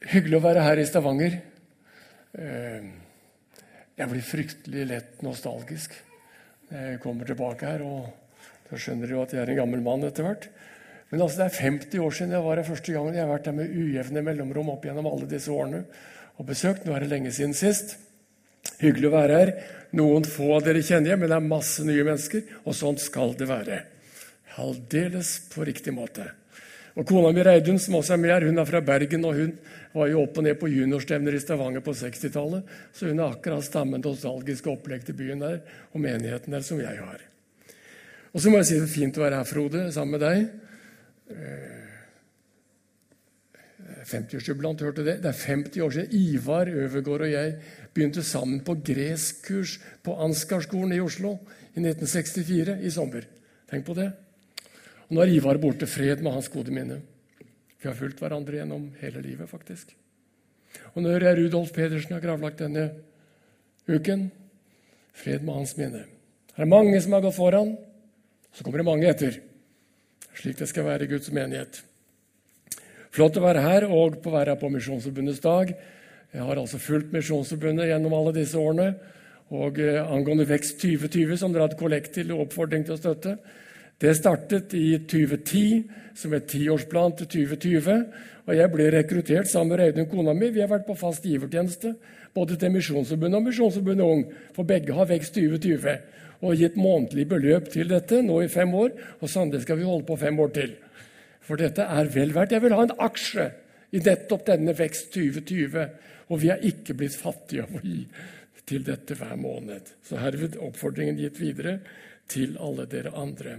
Hyggelig å være her i Stavanger. Eh, jeg blir fryktelig lett nostalgisk når jeg kommer tilbake her. og Da skjønner dere jo at jeg er en gammel mann etter hvert. Men altså, det er 50 år siden jeg var her første gangen. Jeg har vært her med ujevne mellomrom opp gjennom alle disse årene og besøkt. Nå er det lenge siden sist. Hyggelig å være her. Noen få av dere kjenner jeg, men det er masse nye mennesker, og sånn skal det være. Aldeles på riktig måte. Og Kona mi Reidun, som også er med her, hun er fra Bergen, og hun var jo opp og ned på juniorstevner i Stavanger på 60-tallet, så hun har akkurat samme nostalgiske opplegg til byen der og menigheten der som jeg har. Og så må jeg si det er fint å være her, Frode, sammen med deg. 50-årsjubilant, hørte det? Det er 50 år siden Ivar Øvergård og jeg begynte sammen på greskurs på Ansgarskolen i Oslo i 1964, i sommer. Tenk på det. Nå er Ivar borte. Fred med hans gode minne. Vi har fulgt hverandre gjennom hele livet, faktisk. Og når jeg Rudolf Pedersen har gravlagt denne uken. Fred med hans minne. Det er mange som har gått foran, så kommer det mange etter. Slik det skal være i Guds menighet. Flott å være her og på være på Misjonsforbundets dag. Jeg har altså fulgt Misjonsforbundet gjennom alle disse årene. Og eh, angående Vekst 2020, som dere hadde kollekt til og oppfordring til å støtte, det startet i 2010 som et tiårsplan til 2020. Og jeg ble rekruttert sammen med Reidun, kona mi. Vi har vært på fast givertjeneste både til Misjonsforbundet og Misjonsforbundet Ung, for begge har Vekst 2020 og gitt månedlig beløp til dette nå i fem år. Og sannelig skal vi holde på fem år til. For dette er vel verdt. Jeg vil ha en aksje i nettopp denne Vekst 2020. Og vi har ikke blitt fattige av å gi til dette hver måned. Så herved oppfordringen gitt videre til alle dere andre.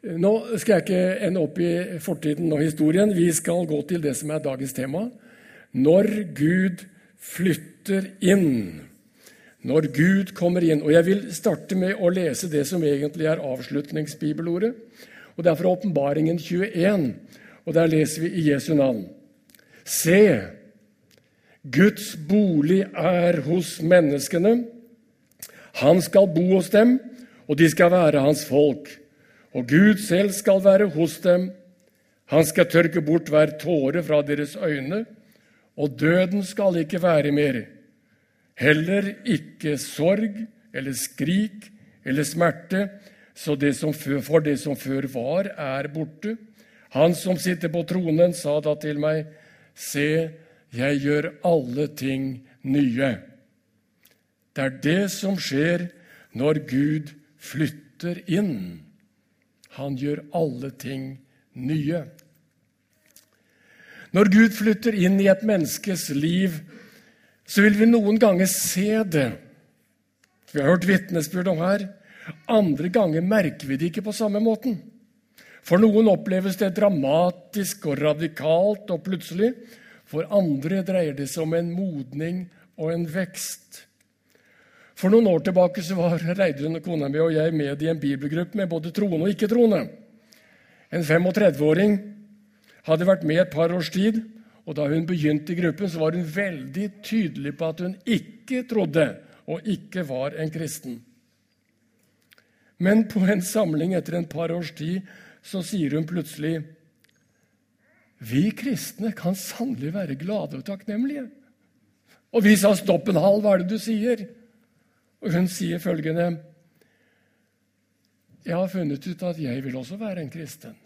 Nå skal jeg ikke ende opp i fortiden og historien. Vi skal gå til det som er dagens tema. Når Gud flytter inn. Når Gud kommer inn. Og Jeg vil starte med å lese det som egentlig er avslutningsbibelordet. Og Det er fra Åpenbaringen 21, og der leser vi i Jesu navn. Se, Guds bolig er hos menneskene. Han skal bo hos dem, og de skal være hans folk og Gud selv skal være hos dem. Han skal tørke bort hver tåre fra deres øyne, og døden skal ikke være mer. Heller ikke sorg eller skrik eller smerte, så det som før, for det som før var, er borte. Han som sitter på tronen, sa da til meg, Se, jeg gjør alle ting nye. Det er det som skjer når Gud flytter inn. Han gjør alle ting nye. Når Gud flytter inn i et menneskes liv, så vil vi noen ganger se det. Vi har hørt vitnesbyrd om her. Andre ganger merker vi det ikke på samme måten. For noen oppleves det dramatisk og radikalt og plutselig. For andre dreier det seg om en modning og en vekst. For noen år tilbake så var Reidun, kona mi og jeg med i en bibelgruppe med både troende og ikke-troende. En 35-åring hadde vært med et par års tid, og da hun begynte i gruppen, så var hun veldig tydelig på at hun ikke trodde og ikke var en kristen. Men på en samling etter en par års tid så sier hun plutselig Vi kristne kan sannelig være glade og takknemlige. Og vi sa stopp en halv, hva er det du sier? Og hun sier følgende Jeg har funnet ut at jeg vil også være en kristen.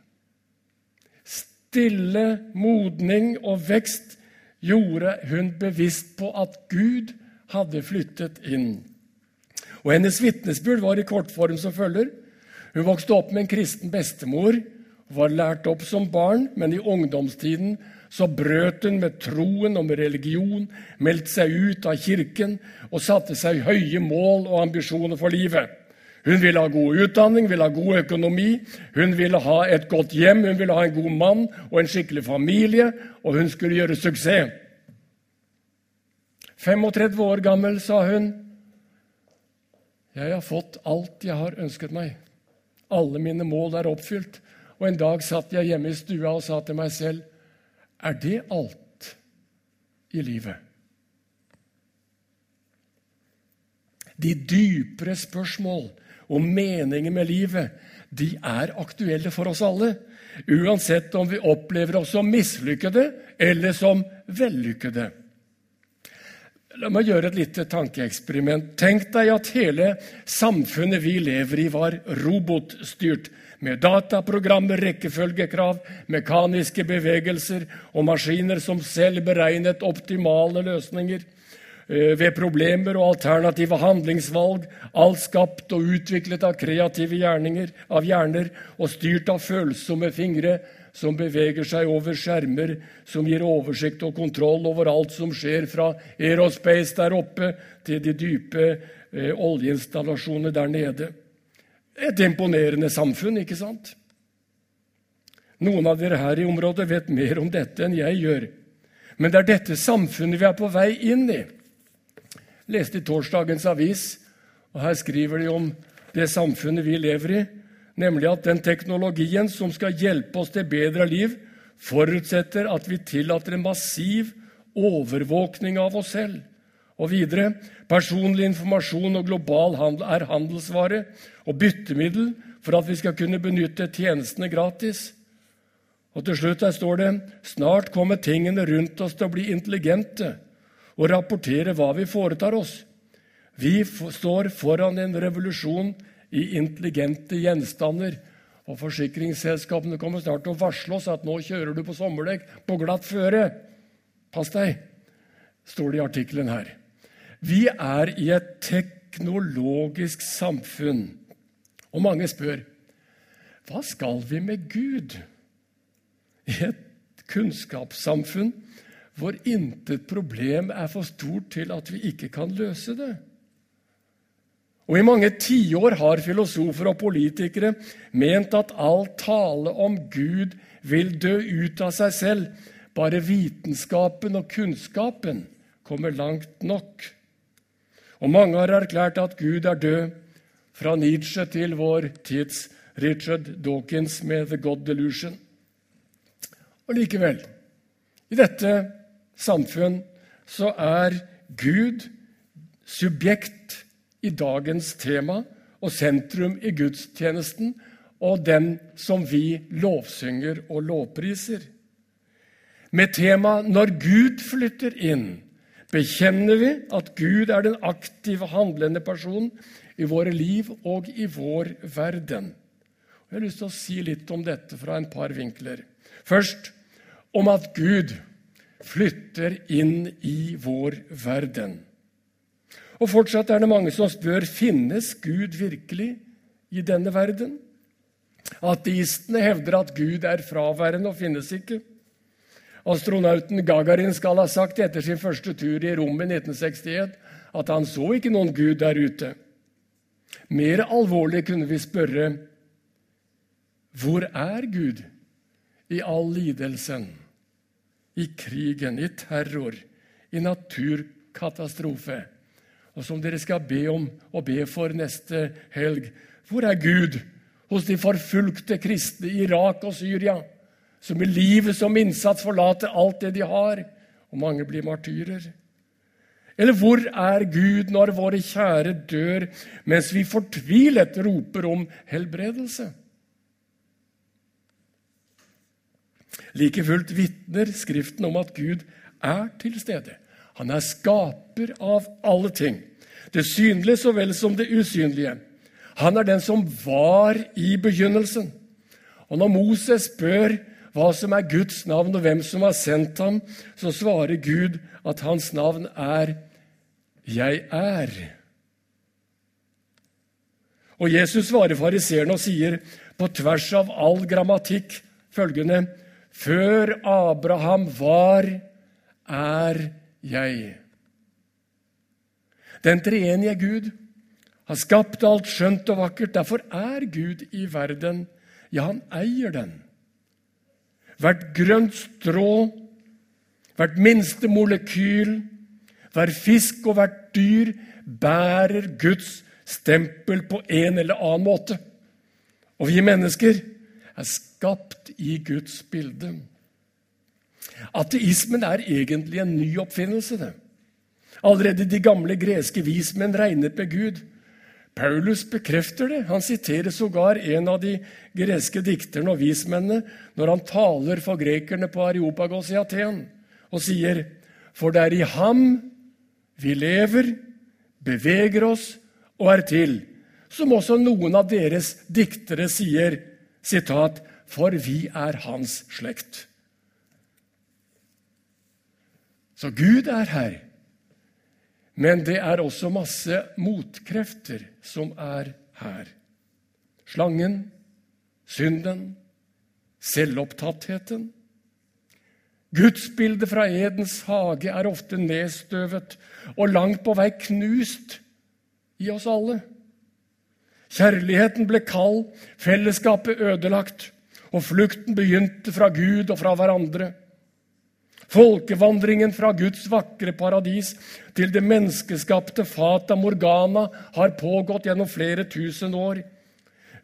Stille modning og vekst gjorde hun bevisst på at Gud hadde flyttet inn. Og Hennes vitnesbyrd var i kortform som følger. Hun vokste opp med en kristen bestemor, var lært opp som barn, men i ungdomstiden så brøt hun med troen og med religion, meldte seg ut av kirken og satte seg høye mål og ambisjoner for livet. Hun ville ha god utdanning, ville ha god økonomi, hun ville ha et godt hjem, hun ville ha en god mann og en skikkelig familie, og hun skulle gjøre suksess. 35 år gammel, sa hun. Jeg har fått alt jeg har ønsket meg. Alle mine mål er oppfylt. Og en dag satt jeg hjemme i stua og sa til meg selv er det alt i livet? De dypere spørsmål om meningen med livet, de er aktuelle for oss alle. Uansett om vi opplever oss som mislykkede eller som vellykkede. La meg gjøre et lite tankeeksperiment. Tenk deg at hele samfunnet vi lever i, var robotstyrt. Med dataprogrammer, rekkefølgekrav, mekaniske bevegelser og maskiner som selv beregnet optimale løsninger eh, ved problemer og alternative handlingsvalg, alt skapt og utviklet av kreative gjerninger, av hjerner og styrt av følsomme fingre som beveger seg over skjermer, som gir oversikt og kontroll over alt som skjer fra Aerospace der oppe til de dype eh, oljeinstallasjonene der nede. Et imponerende samfunn, ikke sant? Noen av dere her i området vet mer om dette enn jeg gjør. Men det er dette samfunnet vi er på vei inn i. Leste i torsdagens avis, og her skriver de om det samfunnet vi lever i nemlig at den teknologien som skal hjelpe oss til bedre liv, forutsetter at vi tillater en massiv overvåkning av oss selv. Og videre personlig informasjon og global handel er handelsvare og byttemiddel for at vi skal kunne benytte tjenestene gratis. Og til slutt her står det snart kommer tingene rundt oss til å bli intelligente og rapportere hva vi foretar oss. Vi står foran en revolusjon i intelligente gjenstander. Og forsikringsselskapene kommer snart til å varsle oss at nå kjører du på sommerdekk på glatt føre. Pass deg, står det i artikkelen her. Vi er i et teknologisk samfunn. Og mange spør hva skal vi med Gud? I et kunnskapssamfunn hvor intet problem er for stort til at vi ikke kan løse det. Og I mange tiår har filosofer og politikere ment at all tale om Gud vil dø ut av seg selv, bare vitenskapen og kunnskapen kommer langt nok. Og mange har erklært at Gud er død, fra Nietzsche til vår tids Richard Dawkins med The God Delusion. Og likevel, i dette samfunn så er Gud subjekt i dagens tema og sentrum i gudstjenesten og den som vi lovsynger og lovpriser. Med tema 'Når Gud flytter inn' bekjenner vi at Gud er den aktive, handlende personen i våre liv og i vår verden. Jeg har lyst til å si litt om dette fra en par vinkler. Først om at Gud flytter inn i vår verden. Og fortsatt er det mange som spør finnes Gud virkelig i denne verden. Ateistene hevder at Gud er fraværende og finnes ikke. Astronauten Gagarin skal ha sagt etter sin første tur i rommet i 1961 at han så ikke noen Gud der ute. Mer alvorlig kunne vi spørre hvor er Gud i all lidelsen, i krigen, i terror, i naturkatastrofe? og som dere skal be om og be for neste helg. Hvor er Gud hos de forfulgte kristne i Irak og Syria, som i livet som innsats forlater alt det de har, og mange blir martyrer? Eller hvor er Gud når våre kjære dør, mens vi fortvilet roper om helbredelse? Like fullt vitner Skriften om at Gud er til stede. Han er skaper av alle ting, det synlige så vel som det usynlige. Han er den som var i begynnelsen. Og når Moses spør hva som er Guds navn, og hvem som har sendt ham, så svarer Gud at hans navn er 'Jeg er'. Og Jesus svarer fariseerne og sier på tvers av all grammatikk følgende Før Abraham var, er jeg. Den treenige Gud har skapt alt skjønt og vakkert. Derfor er Gud i verden. Ja, han eier den. Hvert grønt strå, hvert minste molekyl, hver fisk og hvert dyr bærer Guds stempel på en eller annen måte. Og vi mennesker er skapt i Guds bilde. Ateismen er egentlig en ny oppfinnelse. det. Allerede de gamle greske vismenn regnet med Gud. Paulus bekrefter det. Han siterer sågar en av de greske dikterne og vismennene når han taler for grekerne på Areopagos i Aten, og sier For det er i ham vi lever, beveger oss og er til, som også noen av deres diktere sier, sitat, for vi er hans slekt. Så Gud er her. Men det er også masse motkrefter som er her. Slangen, synden, selvopptattheten. Gudsbildet fra Edens hage er ofte nedstøvet og langt på vei knust i oss alle. Kjærligheten ble kald, fellesskapet ødelagt, og flukten begynte fra Gud og fra hverandre. Folkevandringen fra Guds vakre paradis til det menneskeskapte Fata Morgana har pågått gjennom flere tusen år.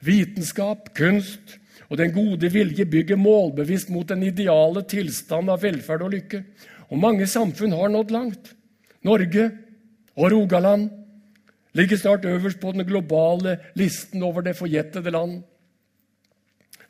Vitenskap, kunst og den gode vilje bygger målbevisst mot den ideale tilstand av velferd og lykke. Og mange samfunn har nådd langt. Norge og Rogaland ligger snart øverst på den globale listen over det forjettede land.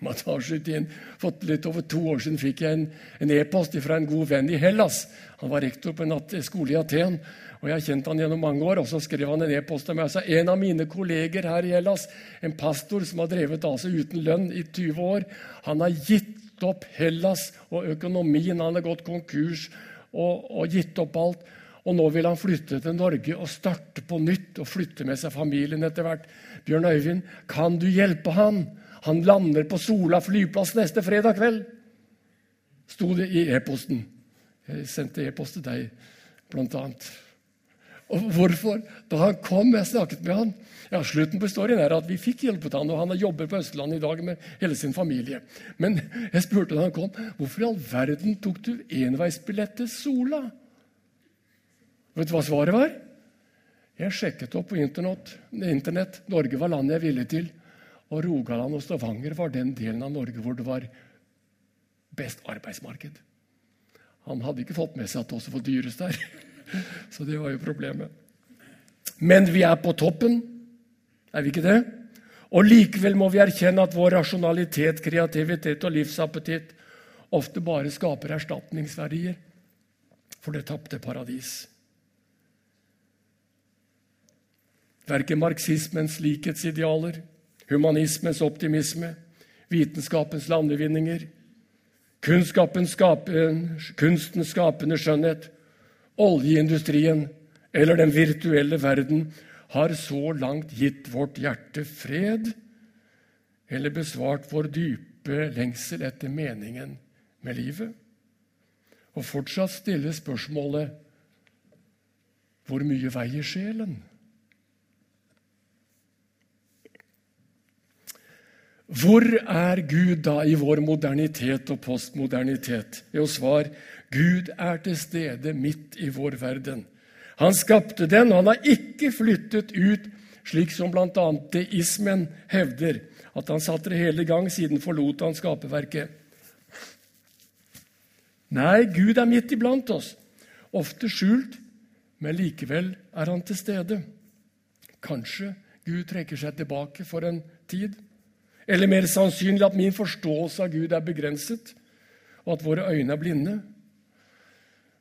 Inn. For litt over to år siden fikk jeg en e-post e fra en god venn i Hellas. Han var rektor på en skole i Aten, og jeg har kjent han gjennom mange år. og Så skrev han en e-post til meg og sa en av mine kolleger her i Hellas, en pastor som har drevet altså uten lønn i 20 år, han har gitt opp Hellas og økonomien. Han har gått konkurs og, og gitt opp alt. Og nå vil han flytte til Norge og starte på nytt og flytte med seg familien etter hvert. Bjørn Øyvind, kan du hjelpe han? Han lander på Sola flyplass neste fredag kveld, sto det i e-posten. Jeg sendte e-post til deg, blant annet. Og hvorfor? Da han kom, jeg snakket med han ja, Slutten på historien er at vi fikk hjulpet han, og han jobber på Østlandet i dag med hele sin familie. Men jeg spurte da han kom, hvorfor i all verden tok du enveisbillett til Sola? Vet du hva svaret var? Jeg sjekket opp på internett. Norge var landet jeg ville til. Og Rogaland og Stavanger var den delen av Norge hvor det var best arbeidsmarked. Han hadde ikke fått med seg at det også var dyrest der. Så det var jo problemet. Men vi er på toppen, er vi ikke det? Og likevel må vi erkjenne at vår rasjonalitet, kreativitet og livsappetitt ofte bare skaper erstatningsverdier for det tapte paradis. Verken marxismens likhetsidealer humanismens optimisme, vitenskapens landevinninger, kunstens skapende skjønnhet, oljeindustrien eller den virtuelle verden har så langt gitt vårt hjerte fred eller besvart vår dype lengsel etter meningen med livet. Og fortsatt stille spørsmålet hvor mye veier sjelen? Hvor er Gud da i vår modernitet og postmodernitet? Jo, svar Gud er til stede midt i vår verden. Han skapte den, og han har ikke flyttet ut, slik som bl.a. deismen hevder, at han satte det hele i gang siden forlot han skaperverket. Nei, Gud er midt iblant oss, ofte skjult, men likevel er han til stede. Kanskje Gud trekker seg tilbake for en tid. Eller mer sannsynlig at min forståelse av Gud er begrenset, og at våre øyne er blinde.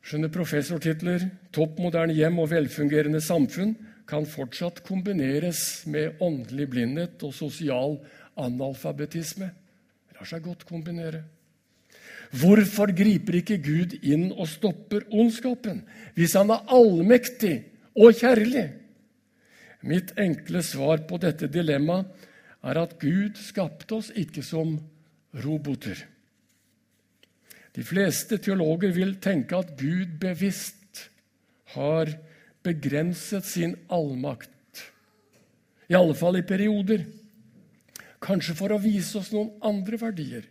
Skjønner professortitler, topp moderne hjem og velfungerende samfunn kan fortsatt kombineres med åndelig blindhet og sosial analfabetisme. Det lar seg godt kombinere. Hvorfor griper ikke Gud inn og stopper ondskapen hvis han er allmektig og kjærlig? Mitt enkle svar på dette dilemmaet er at Gud skapte oss ikke som roboter. De fleste teologer vil tenke at Gud bevisst har begrenset sin allmakt, i alle fall i perioder. Kanskje for å vise oss noen andre verdier.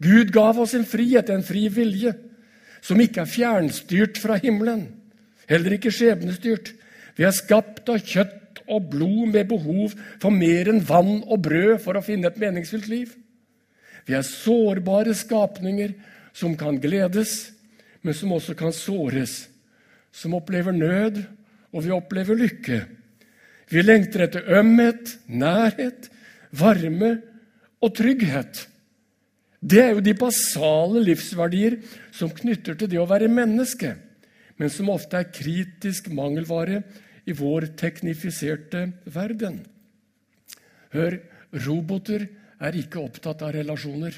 Gud gav oss en frihet, en fri vilje, som ikke er fjernstyrt fra himmelen, heller ikke skjebnestyrt. Vi er skapt av kjøtt og blod med behov for mer enn vann og brød for å finne et meningsfylt liv. Vi er sårbare skapninger som kan gledes, men som også kan såres. Som opplever nød, og vi opplever lykke. Vi lengter etter ømhet, nærhet, varme og trygghet. Det er jo de basale livsverdier som knytter til det å være menneske, men som ofte er kritisk mangelvare i vår teknifiserte verden. Hør, roboter er ikke opptatt av relasjoner.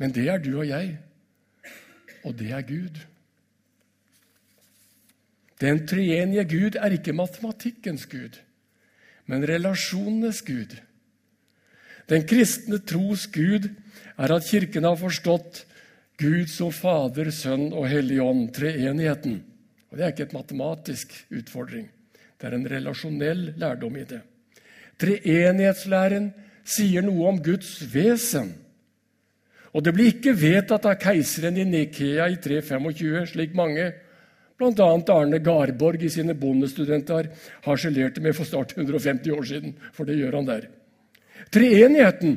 Men det er du og jeg, og det er Gud. Den treenige Gud er ikke matematikkens Gud, men relasjonenes Gud. Den kristne tros Gud er at Kirken har forstått Gud som Fader, Sønn og Hellig Ånd, treenigheten. Og Det er ikke et matematisk utfordring. Det er en relasjonell lærdom i det. Treenighetslæren sier noe om Guds vesen. Og det blir ikke vedtatt av keiseren i Nikea i 325, slik mange Bl.a. Arne Garborg i sine bondestudenter harselerte med for snart 150 år siden. For det gjør han der. Treenigheten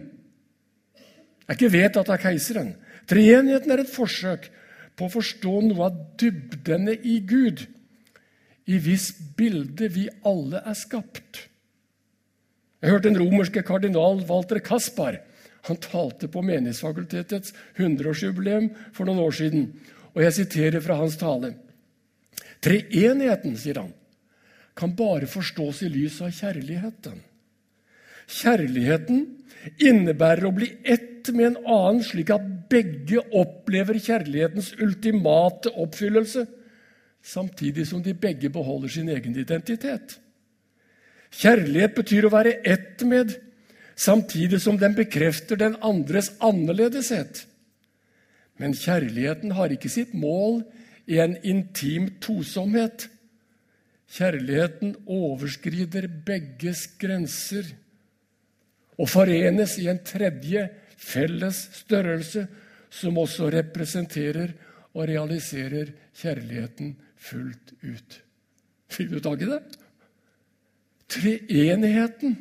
er ikke vedtatt av keiseren. Treenigheten er et forsøk på å forstå noe av dybdene i Gud, i hvis bilde vi alle er skapt. Jeg hørte en romerske kardinal, Walter Kaspar. Han talte på Menighetsfakultetets 100-årsjubileum for noen år siden. Og jeg siterer fra hans tale. Treenigheten, sier han, kan bare forstås i lys av kjærligheten. Kjærligheten innebærer å bli ett med en annen, slik at begge opplever kjærlighetens ultimate oppfyllelse, samtidig som de begge beholder sin egen identitet. Kjærlighet betyr å være ett med, samtidig som den bekrefter den andres annerledeshet. Men kjærligheten har ikke sitt mål i en intim tosomhet. Kjærligheten overskrider begges grenser og forenes i en tredje felles størrelse som også representerer og realiserer kjærligheten fullt ut. Fikk du tak i det? Treenigheten,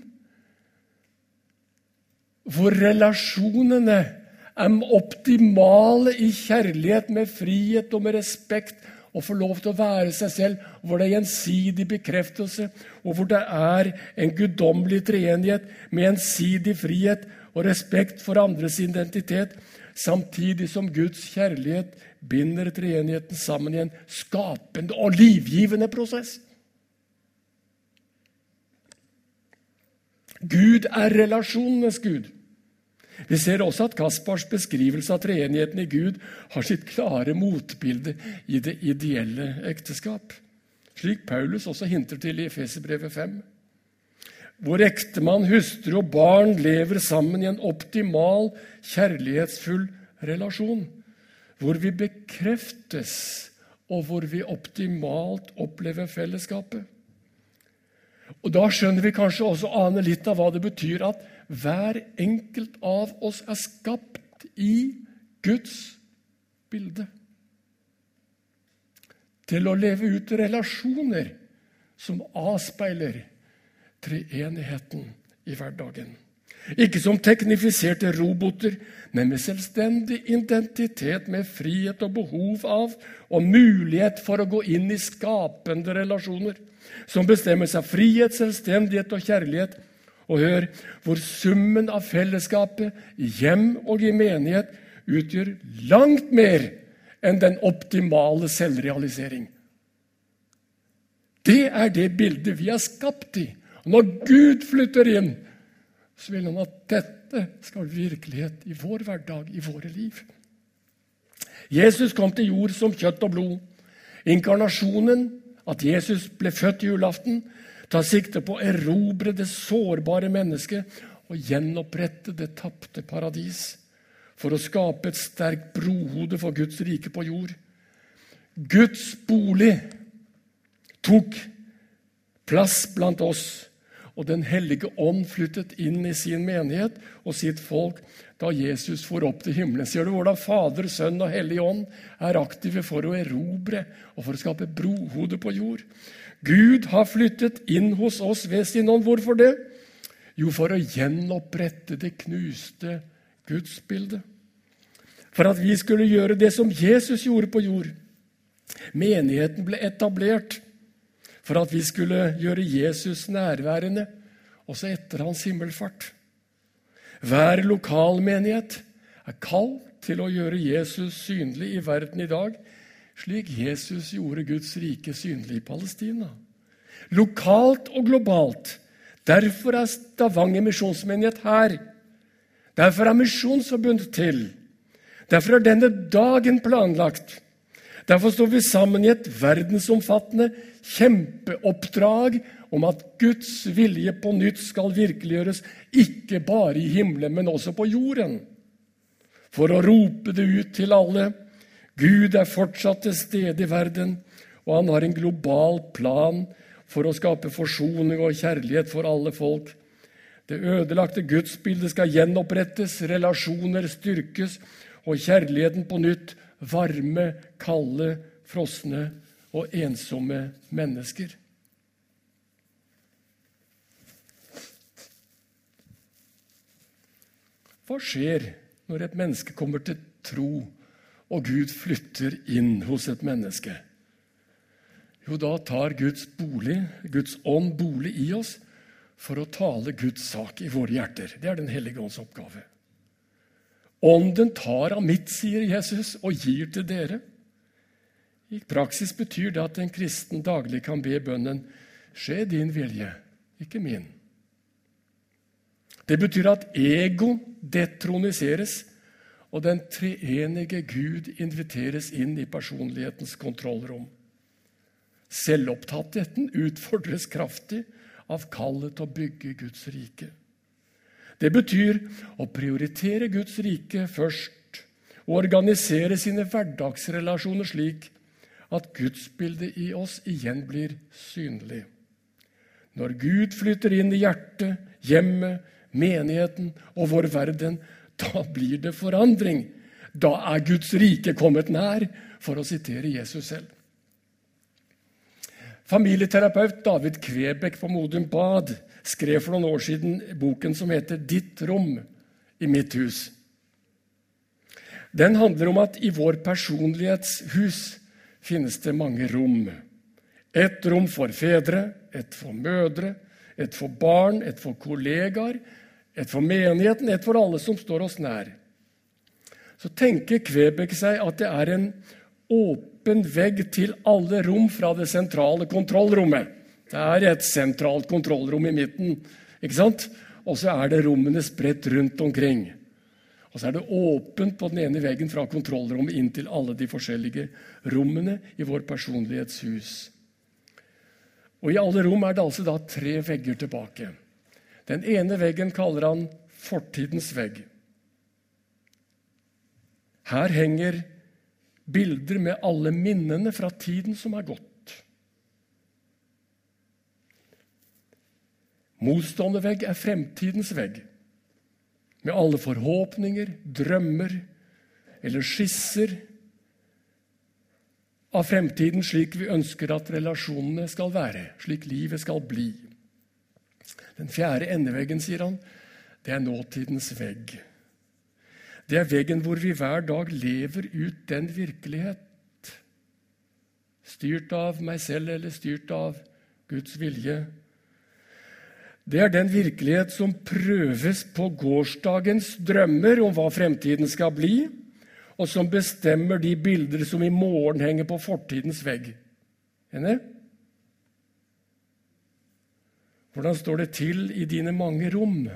hvor relasjonene er optimale i kjærlighet, med frihet og med respekt, og får lov til å være seg selv, hvor det er gjensidig bekreftelse, og hvor det er en guddommelig treenighet med gjensidig frihet og respekt for andres identitet, samtidig som Guds kjærlighet binder treenigheten sammen i en skapende og livgivende prosess. Gud er relasjonenes Gud. Vi ser også at Kaspars beskrivelse av treenigheten i Gud har sitt klare motbilde i det ideelle ekteskap, slik Paulus også hinter til i Efeserbrevet 5. Hvor ektemann, hustru og barn lever sammen i en optimal, kjærlighetsfull relasjon. Hvor vi bekreftes, og hvor vi optimalt opplever fellesskapet. Og Da skjønner vi kanskje også ane litt av hva det betyr at hver enkelt av oss er skapt i Guds bilde. Til å leve ut relasjoner som avspeiler treenigheten i hverdagen. Ikke som teknifiserte roboter, men med selvstendig identitet, med frihet og behov av og mulighet for å gå inn i skapende relasjoner, som bestemmes av frihet, selvstendighet og kjærlighet, og hør hvor summen av fellesskapet i hjem og i menighet utgjør langt mer enn den optimale selvrealisering. Det er det bildet vi er skapt i. Og når Gud flytter inn, så vil han at dette skal virkelighet i vår hverdag, i våre liv. Jesus kom til jord som kjøtt og blod. Inkarnasjonen, at Jesus ble født julaften, tar sikte på å erobre det sårbare mennesket og gjenopprette det tapte paradis. For å skape et sterkt brohode for Guds rike på jord. Guds bolig tok plass blant oss, og Den hellige ånd flyttet inn i sin menighet og sitt folk da Jesus for opp til himmelen. Ser du hvordan Fader, Sønn og Hellig Ånd er aktive for å erobre og for å skape brohode på jord? Gud har flyttet inn hos oss ved sin ånd. Hvorfor det? Jo, for å gjenopprette det knuste gudsbildet. For at vi skulle gjøre det som Jesus gjorde på jord. Menigheten ble etablert for at vi skulle gjøre Jesus nærværende også etter hans himmelfart. Hver lokalmenighet er kalt til å gjøre Jesus synlig i verden i dag, slik Jesus gjorde Guds rike synlig i Palestina. Lokalt og globalt. Derfor er Stavanger misjonsmenighet her. Derfor er Misjonsforbundet til. Derfor er denne dagen planlagt. Derfor står vi sammen i et verdensomfattende kjempeoppdrag om at Guds vilje på nytt skal virkeliggjøres, ikke bare i himmelen, men også på jorden for å rope det ut til alle. Gud er fortsatt til stede i verden, og han har en global plan for å skape forsoning og kjærlighet for alle folk. Det ødelagte gudsbildet skal gjenopprettes, relasjoner styrkes og kjærligheten på nytt varme, kalde, frosne og ensomme mennesker. Hva skjer når et menneske kommer til tro, og Gud flytter inn hos et menneske? Jo, da tar Guds bolig, Guds ånd bolig i oss for å tale Guds sak i våre hjerter. Det er Den hellige ånds oppgave. Ånden tar av mitt, sier Jesus, og gir til dere. I praksis betyr det at en kristen daglig kan be bønnen Skje din vilje, ikke min. Det betyr at ego detroniseres, og den treenige Gud inviteres inn i personlighetens kontrollrom. Selvopptattheten utfordres kraftig av kallet til å bygge Guds rike. Det betyr å prioritere Guds rike først og organisere sine hverdagsrelasjoner slik at gudsbildet i oss igjen blir synlig. Når Gud flytter inn i hjertet, hjemmet, menigheten og vår verden, da blir det forandring. Da er Guds rike kommet nær, for å sitere Jesus selv. Familieterapeut David Kvebekk på Modum Bad skrev for noen år siden boken som heter 'Ditt rom i mitt hus'. Den handler om at i vår personlighetshus finnes det mange rom. Et rom for fedre, et for mødre, et for barn, et for kollegaer, et for menigheten, et for alle som står oss nær. Så tenker Kvebekk seg at det er en åpen vegg til alle rom fra det sentrale kontrollrommet. Det er et sentralt kontrollrom i midten, ikke sant? og så er det rommene spredt rundt omkring. Og så er det åpent på den ene veggen fra kontrollrommet inn til alle de forskjellige rommene i vår personlighetshus. Og I alle rom er det altså da tre vegger tilbake. Den ene veggen kaller han fortidens vegg. Her henger bilder med alle minnene fra tiden som er gått. Motstående vegg er fremtidens vegg, med alle forhåpninger, drømmer eller skisser av fremtiden slik vi ønsker at relasjonene skal være, slik livet skal bli. Den fjerde endeveggen, sier han, det er nåtidens vegg. Det er veggen hvor vi hver dag lever ut den virkelighet. Styrt av meg selv eller styrt av Guds vilje. Det er den virkelighet som prøves på gårsdagens drømmer om hva fremtiden skal bli, og som bestemmer de bilder som i morgen henger på fortidens vegg. Enig? Hvordan står det til i dine mange rom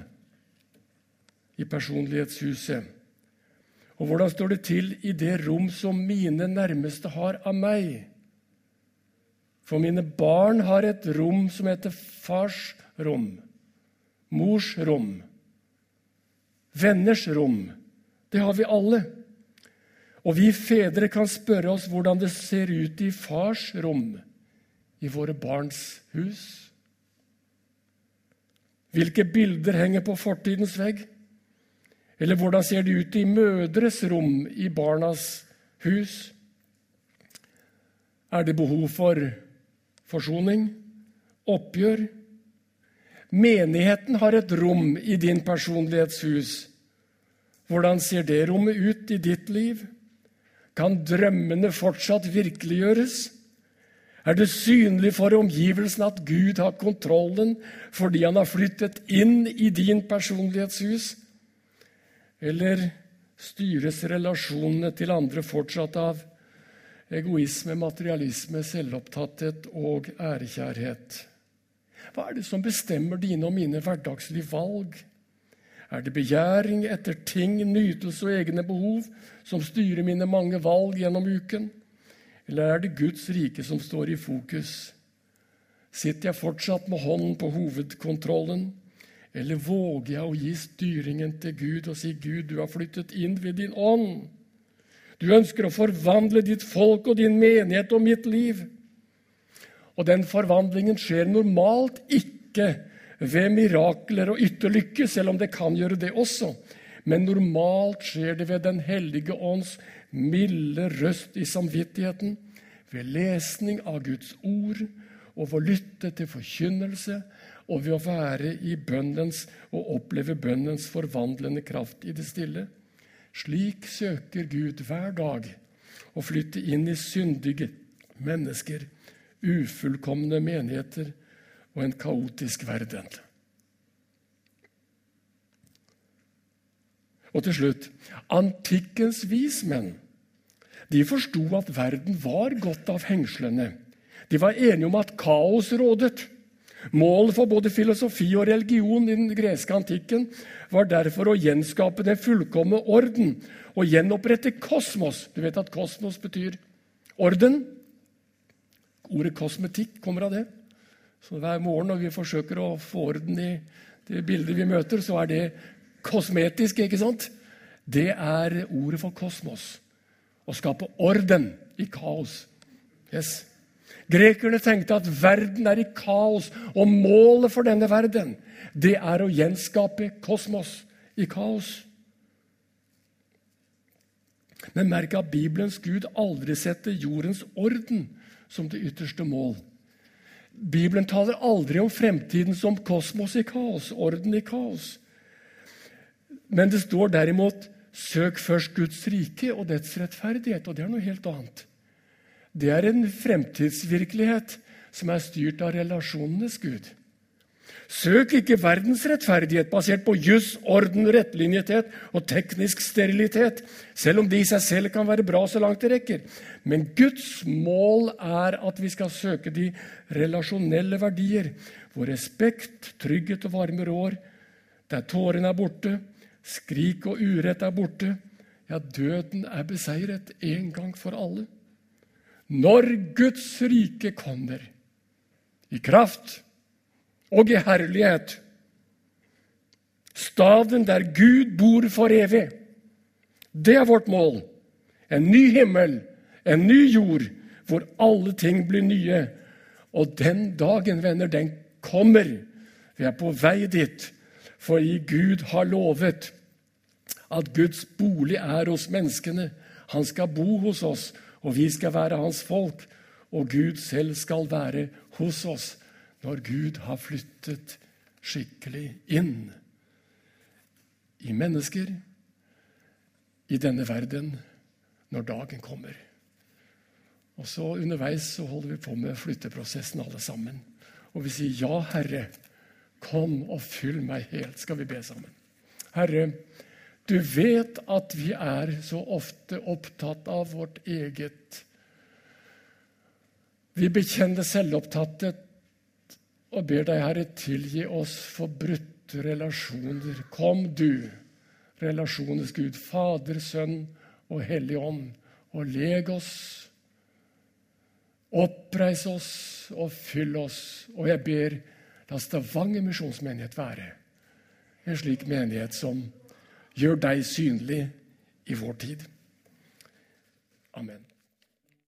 i personlighetshuset? Og hvordan står det til i det rom som mine nærmeste har av meg? For mine barn har et rom som heter fars rom, mors rom, venners rom. Det har vi alle. Og vi fedre kan spørre oss hvordan det ser ut i fars rom, i våre barns hus. Hvilke bilder henger på fortidens vegg? Eller hvordan ser det ut i mødres rom i barnas hus? Er det behov for forsoning? Oppgjør? Menigheten har et rom i din personlighetshus. Hvordan ser det rommet ut i ditt liv? Kan drømmene fortsatt virkeliggjøres? Er det synlig for omgivelsene at Gud har kontrollen fordi han har flyttet inn i din personlighetshus? Eller styres relasjonene til andre fortsatt av egoisme, materialisme, selvopptatthet og ærekjærhet? Hva er det som bestemmer dine og mine hverdagslige valg? Er det begjæring etter ting, nytelse og egne behov som styrer mine mange valg gjennom uken? Eller er det Guds rike som står i fokus? Sitter jeg fortsatt med hånden på hovedkontrollen? Eller våger jeg å gi styringen til Gud og si, 'Gud, du har flyttet inn ved din ånd'. Du ønsker å forvandle ditt folk og din menighet og mitt liv. Og den forvandlingen skjer normalt ikke ved mirakler og ytterlykke, selv om det kan gjøre det også. Men normalt skjer det ved Den hellige ånds milde røst i samvittigheten, ved lesning av Guds ord og ved å lytte til forkynnelse og ved å være i bønnens og oppleve bønnens forvandlende kraft i det stille. Slik søker Gud hver dag å flytte inn i syndige mennesker, ufullkomne menigheter og en kaotisk verden. Og til slutt antikkens vismenn de forsto at verden var godt av hengslene. De var enige om at kaos rådet. Målet for både filosofi og religion i den greske antikken var derfor å gjenskape den fullkomne orden og gjenopprette kosmos. Du vet at kosmos betyr orden? Ordet kosmetikk kommer av det. Så Hver morgen når vi forsøker å få orden i det bildet vi møter, så er det kosmetisk. ikke sant? Det er ordet for kosmos å skape orden i kaos. Yes. Grekerne tenkte at verden er i kaos, og målet for denne verden det er å gjenskape kosmos i kaos. Men merk at Bibelens Gud aldri setter jordens orden som det ytterste mål. Bibelen taler aldri om fremtiden som kosmos i kaos, orden i kaos. Men det står derimot Søk først Guds rike og dets rettferdighet. Og det er noe helt annet. Det er en fremtidsvirkelighet som er styrt av relasjonenes Gud. Søk ikke verdens rettferdighet basert på juss, orden, rettlinjethet og teknisk sterilitet, selv om det i seg selv kan være bra så langt det rekker. Men Guds mål er at vi skal søke de relasjonelle verdier, hvor respekt, trygghet og varme rår, der tårene er borte, Skrik og urett er borte. Ja, døden er beseiret en gang for alle. Når Guds rike kommer, i kraft og i herlighet, staden der Gud bor for evig, det er vårt mål. En ny himmel, en ny jord, hvor alle ting blir nye. Og den dagen, venner, den kommer. Vi er på vei dit, fordi Gud har lovet at Guds bolig er hos menneskene. Han skal bo hos oss, og vi skal være hans folk. Og Gud selv skal være hos oss når Gud har flyttet skikkelig inn i mennesker, i denne verden, når dagen kommer. Og så Underveis så holder vi på med flytteprosessen, alle sammen. Og vi sier, 'Ja, Herre, kom og fyll meg helt', skal vi be sammen. Herre, du vet at vi er så ofte opptatt av vårt eget. Vi bekjenner selvopptatthet og ber deg, Herre, tilgi oss for brutte relasjoner. Kom, du, relasjonens Gud, Fader, Sønn og Hellig Ånd, og leg oss. Oppreis oss og fyll oss. Og jeg ber, la Stavanger misjonsmenighet være en slik menighet som Gjør deg synlig i vår tid. Amen.